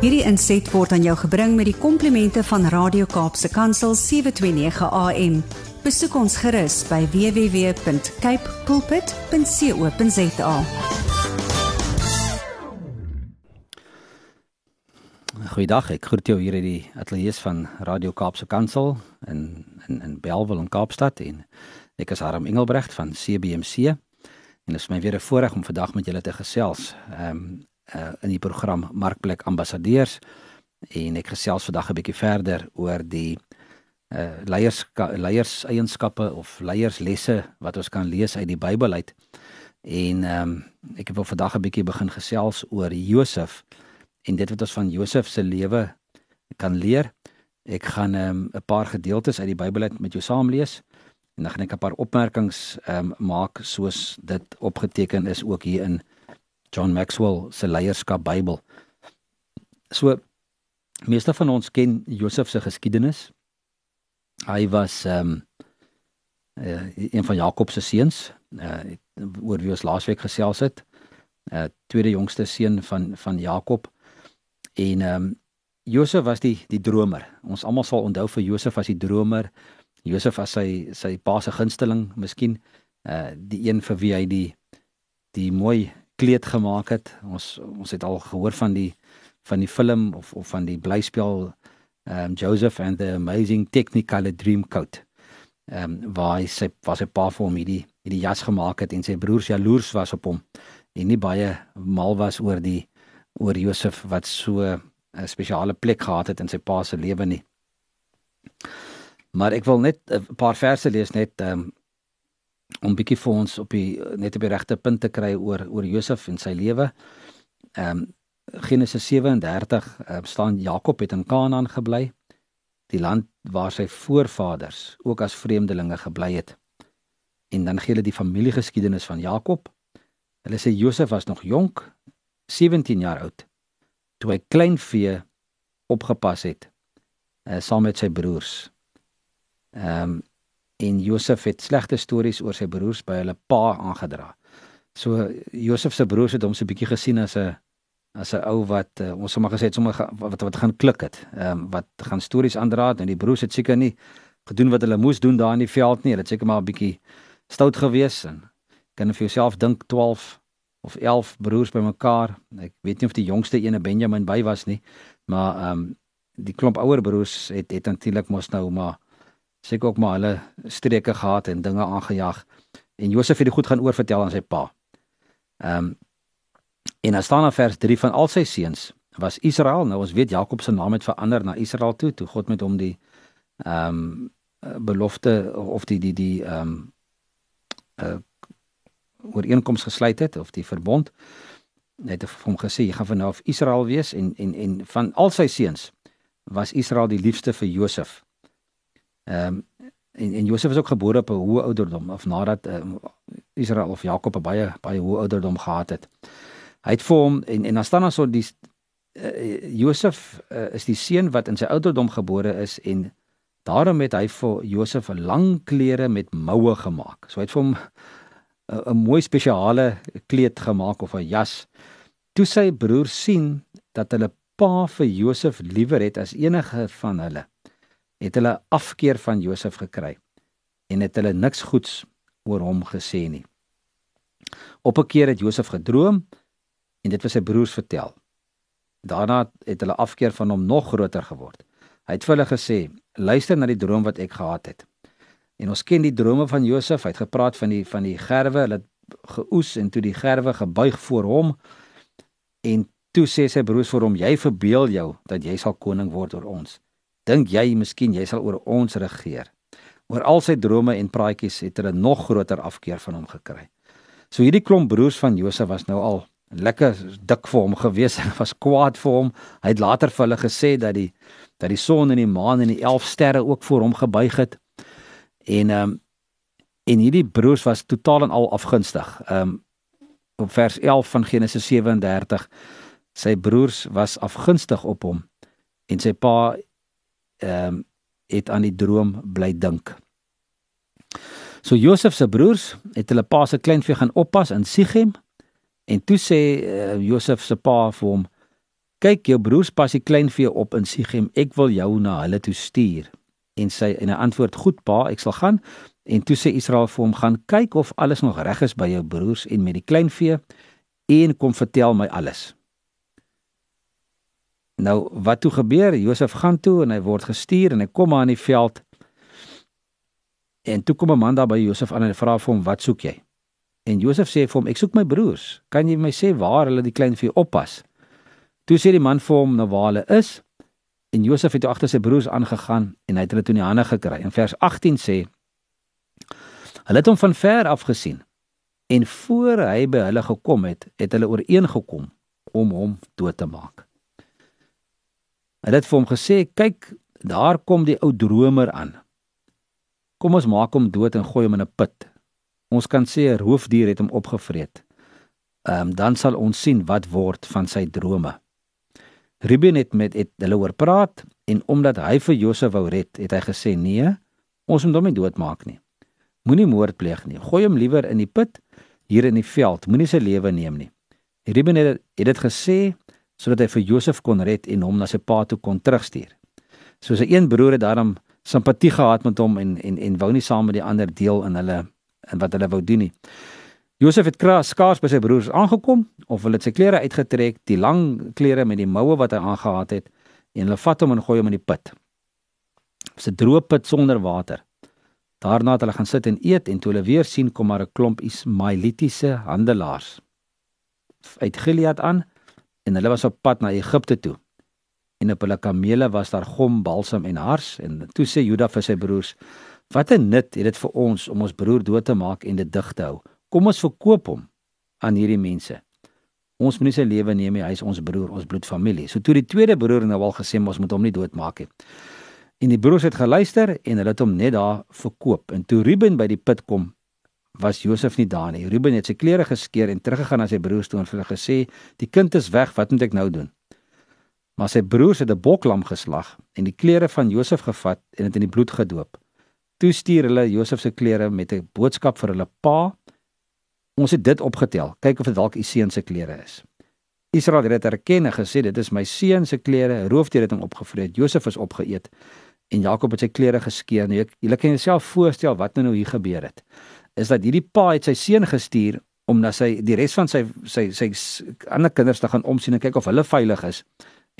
Hierdie inset word aan jou gebring met die komplimente van Radio Kaapse Kansel 729 AM. Besoek ons gerus by www.cape pulpit.co.za. Goeiedag, ek groet jou hier in die ateljee van Radio Kaapse Kansel in in in Bellville in Kaapstad en ek is Harm Engelbrecht van CBC. En dit is my weer 'n voorreg om vandag met julle te gesels. Ehm um, uh, in die program Markplek Ambassadeurs en ek gesels vandag 'n bietjie verder oor die uh leiers leiers eienskappe of leierslesse wat ons kan lees uit die Bybel uit. En ehm um, ek wil vandag 'n bietjie begin gesels oor Josef en dit wat ons van Josef se lewe kan leer. Ek gaan ehm um, 'n paar gedeeltes uit die Bybel uit met jou saam lees en dan gaan ek 'n paar opmerkings ehm um, maak soos dit opgeteken is ook hier in John Maxwell se leierskap Bybel. So meeste van ons ken Josef se geskiedenis. Hy was ehm um, uh, een van Jakob se seuns, uh, oor wie ons laasweek gesels het. Uh tweede jongste seun van van Jakob. En ehm um, Josef was die die dromer. Ons almal sal onthou vir Josef as die dromer. Josef as sy sy pa se gunsteling, miskien uh die een vir wie hy die die mooi kleed gemaak het. Ons ons het al gehoor van die van die film of of van die blyspel um Joseph and the Amazing Technicolor Dreamcoat. Um waar hy sy was 'n pa vir hom hierdie hierdie jas gemaak het en sy broers jaloers was op hom en nie baie mal was oor die oor Josef wat so 'n spesiale plek gehad het in sy pa se lewe nie. Maar ek wil net 'n paar verse lees net um om bietjie vir ons op die net op die regte punt te kry oor oor Josef en sy lewe. Ehm um, Genesis 37 uh, ehm, staan Jakob het in Kanaan gebly, die land waar sy voorvaders ook as vreemdelinge gebly het. En dan gee hulle die familiegeskiedenis van Jakob. Hulle sê Josef was nog jonk, 17 jaar oud, toe hy klein vee opgepas het uh, saam met sy broers. Ehm um, en Josef het slegte stories oor sy broers by hulle pa aangedra. So Josef se broers het hom so 'n bietjie gesien as 'n as 'n ou wat uh, ons sommer gesê het sommer wat wat gaan klik het. Ehm um, wat gaan stories aandra en die broers het seker nie gedoen wat hulle moes doen daar in die veld nie. Hulle het seker maar 'n bietjie stout gewees en kan vir jouself dink 12 of 11 broers bymekaar. Ek weet nie of die jongste een 'n Benjamin by was nie, maar ehm um, die klomp ouer broers het het natuurlik mos nou maar seker ook maar hulle streke gehad en dinge aangejag en Josef het dit goed gaan oorvertel aan sy pa. Ehm um, en dan staan in vers 3 van al sy seuns was Israel. Nou ons weet Jakob se naam het verander na Israel toe toe God met hom die ehm um, belofte of die die die ehm um, uh ooreenkoms gesluit het of die verbond net vir hom gesê jy gaan van nou af Israel wees en en en van al sy seuns was Israel die liefste vir Josef. Ehm um, en en Josef is ook gebore op 'n hoë ouderdom of nadat um, Israel of Jakob 'n baie baie hoë ouderdom gehad het. Hy het vir hom en en dan staan daar so die uh, Josef uh, is die seun wat in sy ouderdom gebore is en daarom het hy vir Josef 'n lang klere met moue gemaak. So hy het vir hom 'n mooi spesiale kleed gemaak of 'n jas. Toe sy broers sien dat hulle pa vir Josef liewer het as enige van hulle, het hulle afkeer van Josef gekry en het hulle niks goeds oor hom gesê nie. Op 'n keer het Josef gedroom en dit was sy broers vertel. Daarna het hulle afkeer van hom nog groter geword. Hy het vir hulle gesê: "Luister na die droom wat ek gehad het." En ons ken die drome van Josef. Hy het gepraat van die van die gerwe, hulle het geoes en toe die gerwe gebuig voor hom en toe sê sy broers vir hom: "Jy verbeel jou dat jy sal koning word oor ons." Dink jy miskien jy sal oor ons regeer? Oor al sy drome en praatjies het hulle nog groter afkeer van hom gekry. So hierdie klomp broers van Josef was nou al lekker dik vir hom gewees en was kwaad vir hom. Hy het later vir hulle gesê dat die dat die son en die maan en die 11 sterre ook voor hom gebuig het. En ehm um, en hierdie broers was totaal en al afgunstig. Ehm um, op vers 11 van Genesis 37 sy broers was afgunstig op hom en sy pa ehm um, het aan die droom bly dink. So Josef se broers het hulle pa se kleinvee gaan oppas in Sichem en toe sê uh, Josef se pa vir hom Kyk, jou broers pas die kleinvee op in Sichem. Ek wil jou na hulle toe stuur." En sy en hy antwoord: "Goed, pa, ek sal gaan." En toe sê Israel vir hom: "Gaan kyk of alles nog reg is by jou broers en met die kleinvee en kom vertel my alles." Nou, wat toe gebeur? Josef gaan toe en hy word gestuur en hy kom aan die veld. En toe kom 'n man daar by Josef aan en vra vir hom: "Wat soek jy?" En Josef sê vir hom: "Ek soek my broers. Kan jy my sê waar hulle die kleinvee oppas?" Toe sê die man vir hom nou waar hulle is. En Josef het agter sy broers aangegaan en hy het hulle toe in die hande gekry. In vers 18 sê hulle het hom van ver af gesien en voor hy by hulle gekom het, het hulle ooreengekom om hom dood te maak. Hulle het vir hom gesê: "Kyk, daar kom die ou dromer aan. Kom ons maak hom dood en gooi hom in 'n put. Ons kan sê 'n roofdier het hom opgevreet. Ehm um, dan sal ons sien wat word van sy drome." Ruben het met het hulle oor praat en omdat hy vir Josef wou red, het hy gesê: "Nee, ons moet hom nie doodmaak nie. Moenie moord pleeg nie. Gooi hom liewer in die put hier in die veld. Moenie sy lewe neem nie." Ruben het het dit gesê sodat hy vir Josef kon red en hom na sy pa toe kon terugstuur. So sy een broer het daarom simpatie gehad met hom en en en wou nie saam met die ander deel in hulle in wat hulle wou doen nie. Josef het skaars by sy broers aangekom of hulle het sy klere uitgetrek, die lang klere met die moue wat hy aangetree het en hulle vat hom en gooi hom in die put. 'n Droë put sonder water. Daarna het hulle gaan sit en eet en toe hulle weer sien kom maar 'n klomp Ismaelitiese handelaars uit Gilead aan en hulle was op pad na Egipte toe. En op hulle kamele was daar gom, balsam en hars en toe sê Juda vir sy broers: "Wat 'n nut het dit vir ons om ons broer dood te maak en dit dig te hou?" Kom ons verkoop hom aan hierdie mense. Ons moet nie sy lewe neem nie, hy is ons broer, ons bloedfamilie. So toe die tweede broer nou al gesê ons moet hom nie doodmaak nie. En die broers het geluister en hulle het hom net daar verkoop. En toe Ruben by die put kom, was Josef nie daar nie. Ruben het sy klere geskeur en teruggegaan na sy broers toe en vir hulle gesê: "Die kind is weg, wat moet ek nou doen?" Maar sy broers het 'n boklam geslag en die klere van Josef gevat en dit in die bloed gedoop. Toe stuur hulle Josef se klere met 'n boodskap vir hulle pa Ons het dit opgetel. Kyk of dit dalk u seun se klere is. Israel het dit erken en gesê dit is my seun se klere. Roofdier het hom opgevreet. Josef is opgeëet en Jakob het sy klere geskeur. Nou, Julle kan jouself voorstel wat nou hier gebeur het. Is dat hierdie pa het sy seun gestuur om na sy die res van sy sy sy, sy ander kinders te gaan omsien en kyk of hulle veilig is.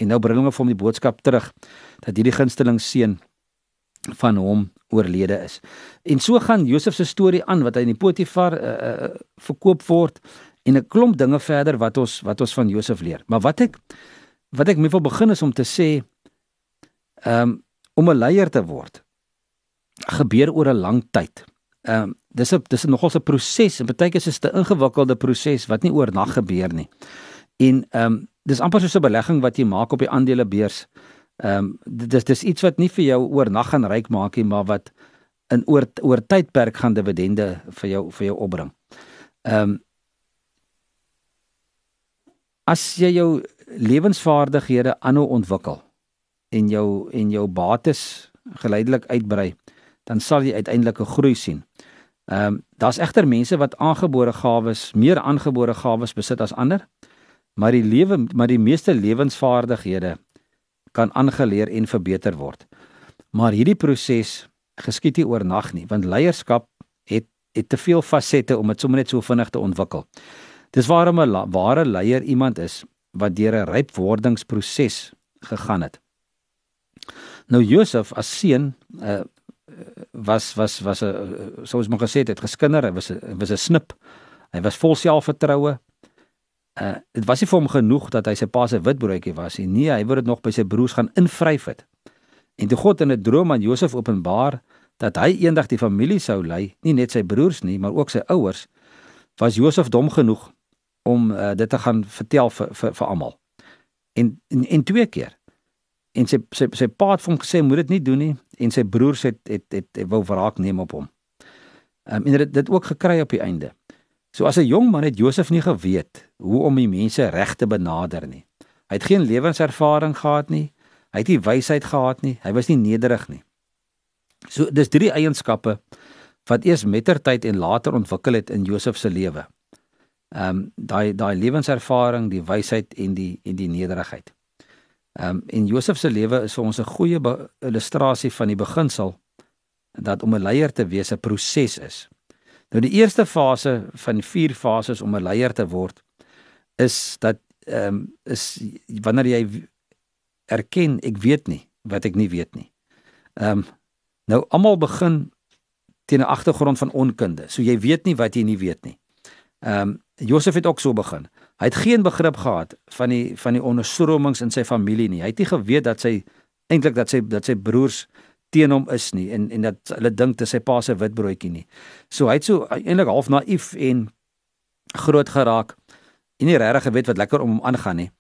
En nou bring hulle vir hom die boodskap terug dat hierdie gunsteling seun van hom oorlede is. En so gaan Josef se storie aan wat hy in die Potifar uh, uh, verkoop word en 'n klomp dinge verder wat ons wat ons van Josef leer. Maar wat ek wat ek moet begin is om te sê um, om 'n leier te word gebeur oor 'n lang tyd. Ehm um, dis 'n dis 'n nogals 'n proses en baie keer is dit 'n ingewikkelde proses wat nie oornag gebeur nie. En ehm um, dis amper soos 'n belegging wat jy maak op die aandelebeurs. Ehm um, dis dis iets wat nie vir jou oornag gaan ryk maak nie, maar wat in oor oor tydperk gaan dividende vir jou vir jou opbring. Ehm um, as jy jou lewensvaardighede aanhou ontwikkel en jou en jou bates geleidelik uitbrei, dan sal jy uiteindelik 'n groei sien. Ehm um, daar's egter mense wat aangebore gawes, meer aangebore gawes besit as ander, maar die lewe maar die meeste lewensvaardighede kan aangeleer en verbeter word. Maar hierdie proses geskied nie oornag nie, want leierskap het het te veel fasette om dit sommer net so vinnig te ontwikkel. Dis waarom 'n ware leier iemand is wat deur 'n rypwordingsproses gegaan het. Nou Josef as seun uh, was was was 'n soos maar gesê het, geskinder, hy was 'n was 'n snip. Hy was vol selfvertroue, uh dit was nie vir hom genoeg dat hy sy pa se witbroodjie was nie. Nee, hy wou dit nog by sy broers gaan invryf het. En toe God in 'n droom aan Josef openbaar dat hy eendag die familie sou lei, nie net sy broers nie, maar ook sy ouers, was Josef dom genoeg om uh, dit te gaan vertel vir vir, vir almal. En, en en twee keer. En sy sy sy pa het hom gesê moet dit nie doen nie en sy broers het het het, het, het wou wraak neem op hom. Um, en dit dit ook gekry op die einde. So as 'n jong man het Josef nie geweet hoe om die mense reg te benader nie. Hy het geen lewenservaring gehad nie. Hy het nie wysheid gehad nie. Hy was nie nederig nie. So dis drie eienskappe wat eers mettertyd en later ontwikkel het in Josef se lewe. Ehm um, daai daai lewenservaring, die wysheid en die en die nederigheid. Ehm um, en Josef se lewe is vir ons 'n goeie illustrasie van die beginsel dat om 'n leier te wees 'n proses is. Nou die eerste fase van vier fases om 'n leier te word is dat ehm um, is wanneer jy erken ek weet nie wat ek nie weet nie. Ehm um, nou almal begin teen 'n agtergrond van onkunde. So jy weet nie wat jy nie weet nie. Ehm um, Josef het ook so begin. Hy het geen begrip gehad van die van die onderstromings in sy familie nie. Hy het nie geweet dat sy eintlik dat sy dat sy broers teen hom is nie en en dat hulle dink dit is sy pa se witbroodjie nie. So hy het so eintlik half naïef en groot geraak en nie regtig geweet wat lekker om hom aangaan nie.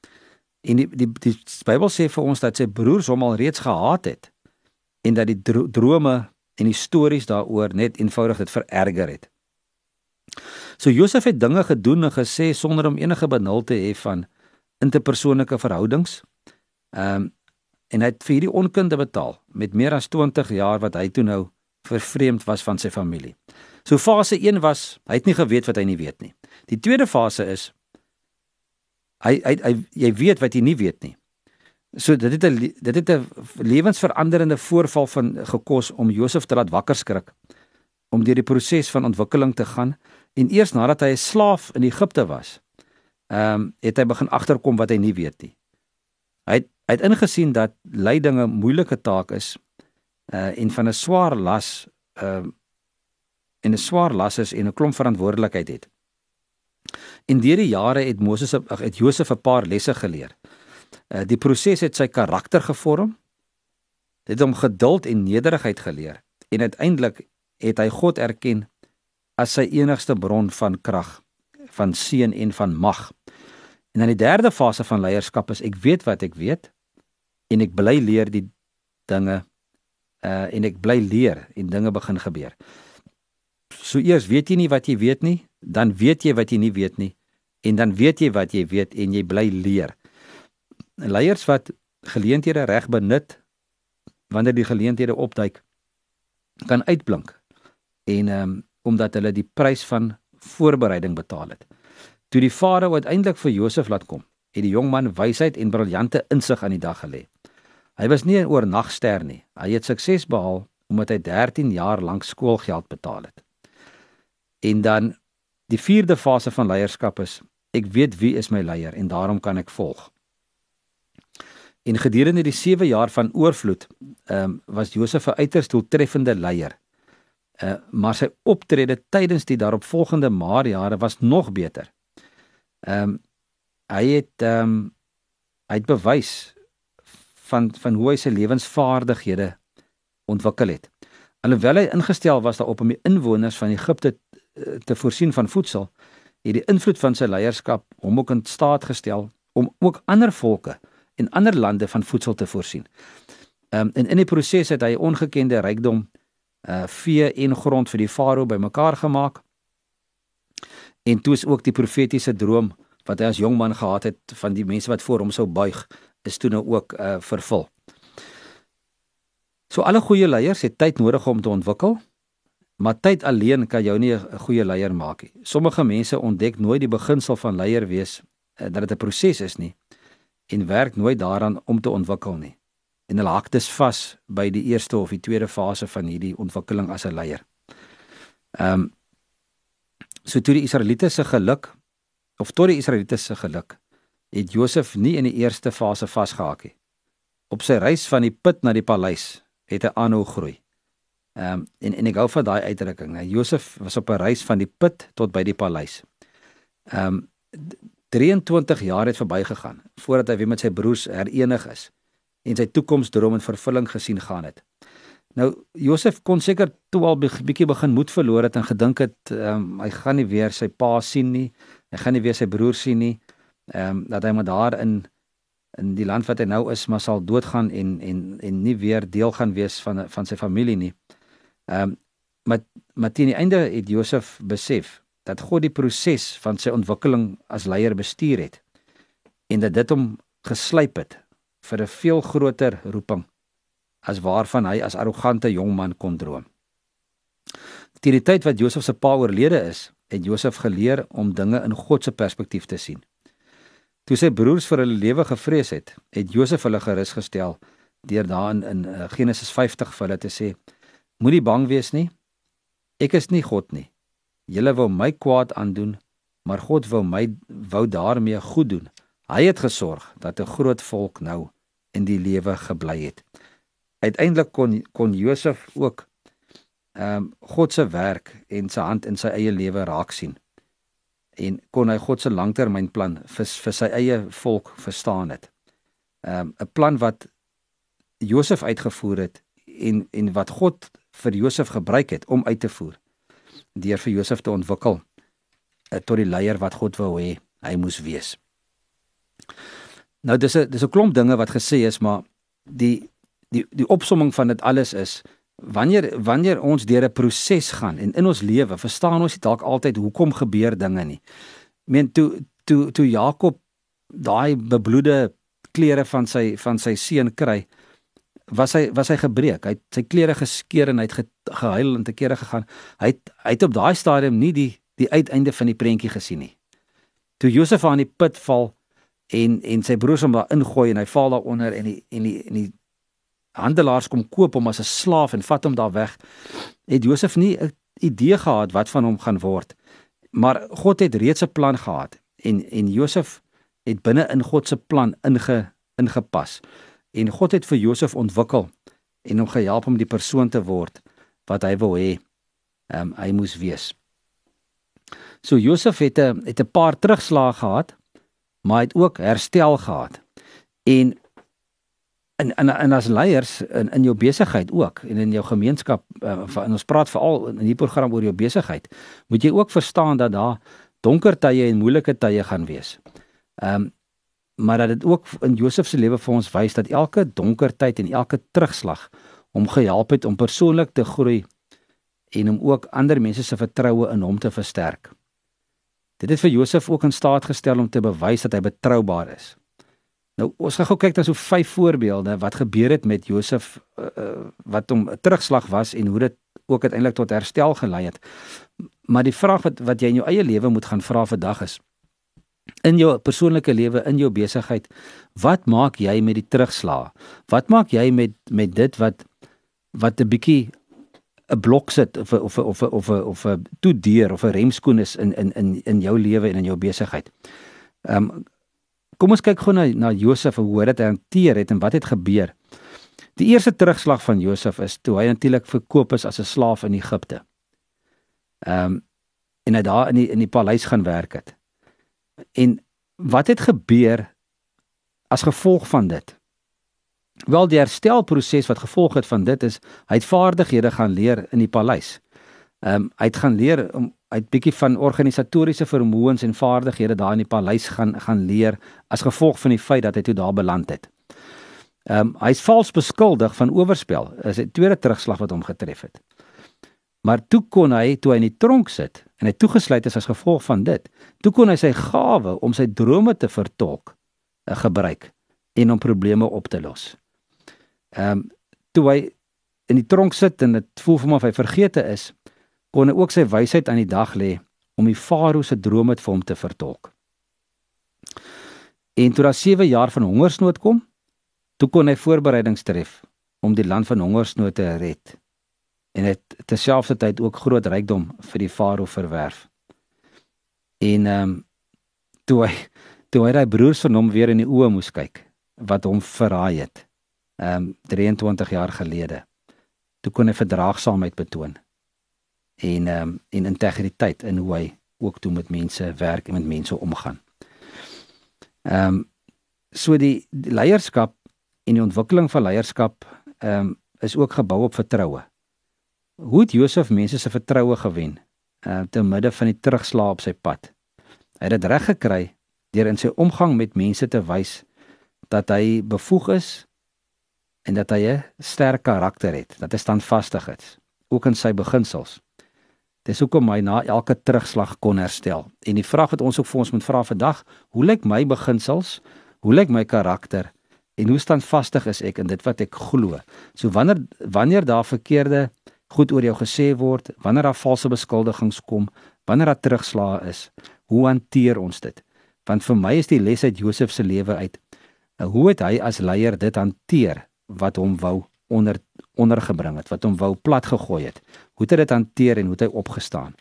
En die die die, die Bybel sê vir ons dat sy broers hom al reeds gehaat het en dat die dro drome en die stories daaroor net eenvoudig dit vererger het. So Josef het dinge gedoen en gesê sonder om enige benul te hê van interpersoonlike verhoudings. Ehm um, en hy het vir hierdie onkunde betaal met meer as 20 jaar wat hy toe nou vervreemd was van sy familie. So fase 1 was hy het nie geweet wat hy nie weet nie. Die tweede fase is hy hy, hy jy weet wat jy nie weet nie. So dit het 'n dit het 'n lewensveranderende voorval van gekos om Josef te laat wakker skrik om deur die proses van ontwikkeling te gaan en eers nadat hy 'n slaaf in Egipte was, ehm um, het hy begin agterkom wat hy nie weet nie. Hy het, hy het ingesien dat leiding 'n moeilike taak is uh en van 'n swaar las ehm uh, en 'n swaar las is en 'n klomp verantwoordelikheid het. In deur die jare het Moses het Josef 'n paar lesse geleer. Uh, die proses het sy karakter gevorm. Dit het hom geduld en nederigheid geleer en uiteindelik het hy God erken as sy enigste bron van krag, van seën en van mag. En dan die derde fase van leierskap is ek weet wat ek weet en ek bly leer die dinge uh en ek bly leer en dinge begin gebeur. So eers weet jy nie wat jy weet nie, dan weet jy wat jy nie weet nie en dan weet jy wat jy weet en jy bly leer leiers wat geleenthede reg benut wanneer die geleenthede opduik kan uitblink en ehm um, omdat hulle die prys van voorbereiding betaal het. Toe die farao uiteindelik vir Josef laat kom, het die jong man wysheid en briljante insig aan die dag gelê. Hy was nie 'n oornagster nie. Hy het sukses behaal omdat hy 13 jaar lank skoolgeld betaal het. En dan die vierde fase van leierskap is ek weet wie is my leier en daarom kan ek volg. En gedurende die 7 jaar van oorvloed, ehm um, was Josef 'n uiters doeltreffende leier. Uh, maar sy optrede tydens die daaropvolgende maar jare was nog beter. Ehm um, hy het ehm um, hy het bewys van van hoe hy sy lewensvaardighede ontwikkel het. Alhoewel hy ingestel was daarop om die inwoners van Egipte eh, te voorsien van voedsel, het die invloed van sy leierskap hom ook in staat gestel om ook ander volke en ander lande van voedsel te voorsien. Ehm um, en in die proses het hy ongekende rykdom uh vee en grond vir die farao bymekaar gemaak. En toe is ook die profetiese droom wat hy as jong man gehad het van die mense wat voor hom sou buig, is toe nou ook uh vervul. So alle goeie leiers het tyd nodig om te ontwikkel. Maar tyd alleen kan jou nie 'n goeie leier maak nie. Sommige mense ontdek nooit die beginsel van leier wees uh, dat dit 'n proses is nie en werk nooit daaraan om te ontwikkel nie. En hulle hak dus vas by die eerste of die tweede fase van hierdie ontwikkeling as 'n leier. Ehm um, so toe die Israeliete se geluk of tot die Israeliete se geluk het Josef nie in die eerste fase vasgehak nie. Op sy reis van die put na die paleis het hy aanhou groei. Ehm um, en en ek gou van daai uitdrukking. Josef was op 'n reis van die put tot by die paleis. Ehm um, 23 jaar het verbygegaan voordat hy weer met sy broers herenig is en sy toekomsdroom in vervulling gesien gaan het. Nou Josef kon seker toe al bietjie begin moed verloor het en gedink het um, hy gaan nie weer sy pa sien nie. Hy gaan nie weer sy broer sien nie. Ehm um, dat hy maar daar in in die land wat hy nou is maar sal doodgaan en en en nie weer deel gaan wees van van sy familie nie. Ehm um, maar maar teen die einde het Josef besef dat God die proses van sy ontwikkeling as leier bestuur het en dat dit hom geslyp het vir 'n veel groter roeping as waarvan hy as arrogante jong man kon droom. Teen die tyd wat Josef se pa oorlede is, het Josef geleer om dinge in God se perspektief te sien. Toe sy broers vir hulle lewe gevrees het, het Josef hulle gerus gestel deur daarin in uh, Genesis 50 vir hulle te sê: Moenie bang wees nie. Ek is nie God nie. Julle wou my kwaad aandoen, maar God wou my wou daarmee goed doen. Hy het gesorg dat 'n groot volk nou in die lewe gebly het. Uiteindelik kon kon Josef ook ehm um, God se werk en sy hand in sy eie lewe raak sien. En kon hy God se langtermynplan vir vir sy eie volk verstaan het. Ehm um, 'n plan wat Josef uitgevoer het en en wat God vir Josef gebruik het om uit te voer deur vir Josef te ontwikkel uh, tot die leier wat God wou hê hy moes wees. Nou dis 'n dis 'n klomp dinge wat gesê is, maar die die die opsomming van dit alles is wanneer wanneer ons deur 'n proses gaan en in ons lewe verstaan ons nie dalk altyd hoekom gebeur dinge nie. Meen toe toe toe Jakob daai bebloede klere van sy van sy seun kry, was hy was hy gebreek. Hy het sy klere geskeur en hy het ge, gehuil en te kere gegaan. Hy het hy het op daai stadium nie die die uiteinde van die prentjie gesien nie. Toe Josef aan die put val en en sy broers hom daar ingooi en hy val daaronder en die en die en die handelaars kom koop hom as 'n slaaf en vat hom daar weg. Het Josef nie 'n idee gehad wat van hom gaan word. Maar God het reeds 'n plan gehad en en Josef het binne in God se plan inge ingepas. En God het vir Josef ontwikkel en hom gehelp om die persoon te word wat hy wou hê. Ehm um, hy moes wees. So Josef het 'n het 'n paar terugslae gehad, maar hy het ook herstel gehad. En in in in as leiers in in jou besigheid ook en in jou gemeenskap uh, in ons praat veral in hierdie program oor jou besigheid moet jy ook verstaan dat daar donker tye en moeilike tye gaan wees. Ehm um, maar dat dit ook in Josef se lewe vir ons wys dat elke donker tyd en elke terugslag hom gehelp het om persoonlik te groei en om ook ander mense se vertroue in hom te versterk. Dit het vir Josef ook in staat gestel om te bewys dat hy betroubaar is. Nou ons gaan gou kyk na so vyf voorbeelde wat gebeur het met Josef uh, uh, wat hom 'n terugslag was en hoe dit ook uiteindelik tot herstel gelei het. Maar die vraag wat wat jy in jou eie lewe moet gaan vra vandag is in jou persoonlike lewe, in jou besigheid, wat maak jy met die terugslag? Wat maak jy met met dit wat wat 'n bietjie 'n blok sit of of of of of 'n toedeur of 'n remskoen is in in in in jou lewe en in jou besigheid? Ehm um, Kom ons kyk gou na na Josef en hoe dit hanteer het en wat het gebeur. Die eerste terugslag van Josef is toe hy natuurlik verkoop is as 'n slaaf in Egipte. Ehm um, en hy daar in die in die paleis gaan werk het. En wat het gebeur as gevolg van dit? Wel die herstelproses wat gevolg het van dit is hy het vaardighede gaan leer in die paleis. Ehm um, hy het gaan leer om hy het bietjie van organisatoriese vermoëns en vaardighede daar in die paleis gaan gaan leer as gevolg van die feit dat hy toe daar beland het. Ehm um, hy's vals beskuldig van oorspel. Is 'n tweede terugslag wat hom getref het. Maar toe kon hy toe hy in die tronk sit en hy toegesluit is as gevolg van dit, toe kon hy sy gawe om sy drome te vertolk uh, gebruik en om probleme op te los. Ehm um, toe hy in die tronk sit en dit voel vir hom of hy vergete is, kon hy ook sy wysheid aan die dag lê om die farao se drome vir hom te vertolk. En toe daar 7 jaar van hongersnood kom, toe kon hy voorbereidings tref om die land van hongersnood te red. En het terselfdertyd ook groot rykdom vir die farao verwerf. En ehm um, toe hy toe hy daai broers van hom weer in die oë moes kyk wat hom verraai het. Ehm um, 23 jaar gelede. Toe kon hy verdraagsaamheid betoon en ehm um, en integriteit in hoe hy ook toe met mense werk en met mense omgaan. Ehm um, so die, die leierskap en die ontwikkeling van leierskap ehm um, is ook gebou op vertroue. Hoe het Josef mense se vertroue gewen uh, te midde van die terugslag op sy pad? Hy het dit reg gekry deur in sy omgang met mense te wys dat hy bevoeg is en dat hy 'n sterk karakter het, dat hy standvastig is, ook in sy beginsels. Dis hoekom hy na elke terugslag kon herstel. En die vraag wat ons ook vir ons moet vra vandag, hoe lyk my beginsels? Hoe lyk my karakter? En hoe standvastig is ek in dit wat ek glo? So wanneer wanneer daar verkeerde goed oor jou gesê word, wanneer daar valse beskuldigings kom, wanneer daar terugslae is, hoe hanteer ons dit? Want vir my is die les uit Josef se lewe uit hoe het hy as leier dit hanteer wat hom wou onder ondergebring het, wat hom wou plat gegooi het. Hoe het hy dit hanteer en hoe het hy opgestaan?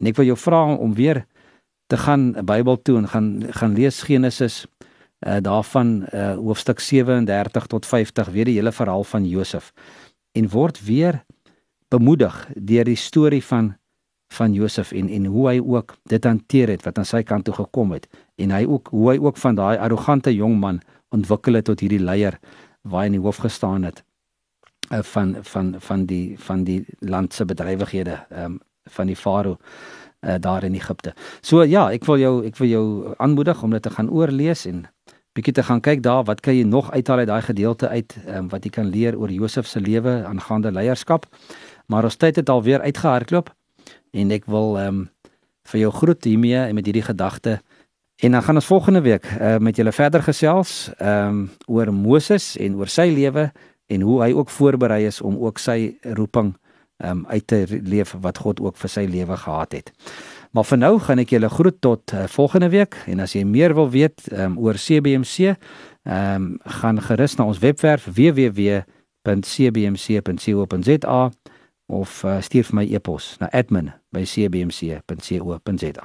En ek wil jou vra om weer te gaan Bybel toe en gaan gaan lees Genesis uh daarvan uh hoofstuk 37 tot 50 weer die hele verhaal van Josef en word weer bemoedig deur die storie van van Josef en en hoe hy ook dit hanteer het wat aan sy kant toe gekom het en hy ook hoe hy ook van daai arrogante jong man ontwikkel het tot hierdie leier waar in die hoof gestaan het uh, van van van die van die land se bedrywighede ehm um, van die farao uh, daar in Egipte. So ja, ek wil jou ek wil jou aanmoedig om dit te gaan oorlees en bietjie te gaan kyk daar wat kan jy nog uithaal uit daai gedeelte uit um, wat jy kan leer oor Josef se lewe aangaande leierskap. Maar ons tyd het alweer uitgehardloop en ek wil ehm um, vir jou groet hiermee en met hierdie gedagte en dan gaan ons volgende week uh, met julle verder gesels ehm um, oor Moses en oor sy lewe en hoe hy ook voorberei is om ook sy roeping um, uit te leef wat God ook vir sy lewe gehad het. Maar vir nou gaan ek julle groet tot uh, volgende week en as jy meer wil weet um, oor CBMC, ehm um, gaan gerus na ons webwerf www.cbmc.co.za of uh, stuur vir my e-pos na admin@cbmc.co.za.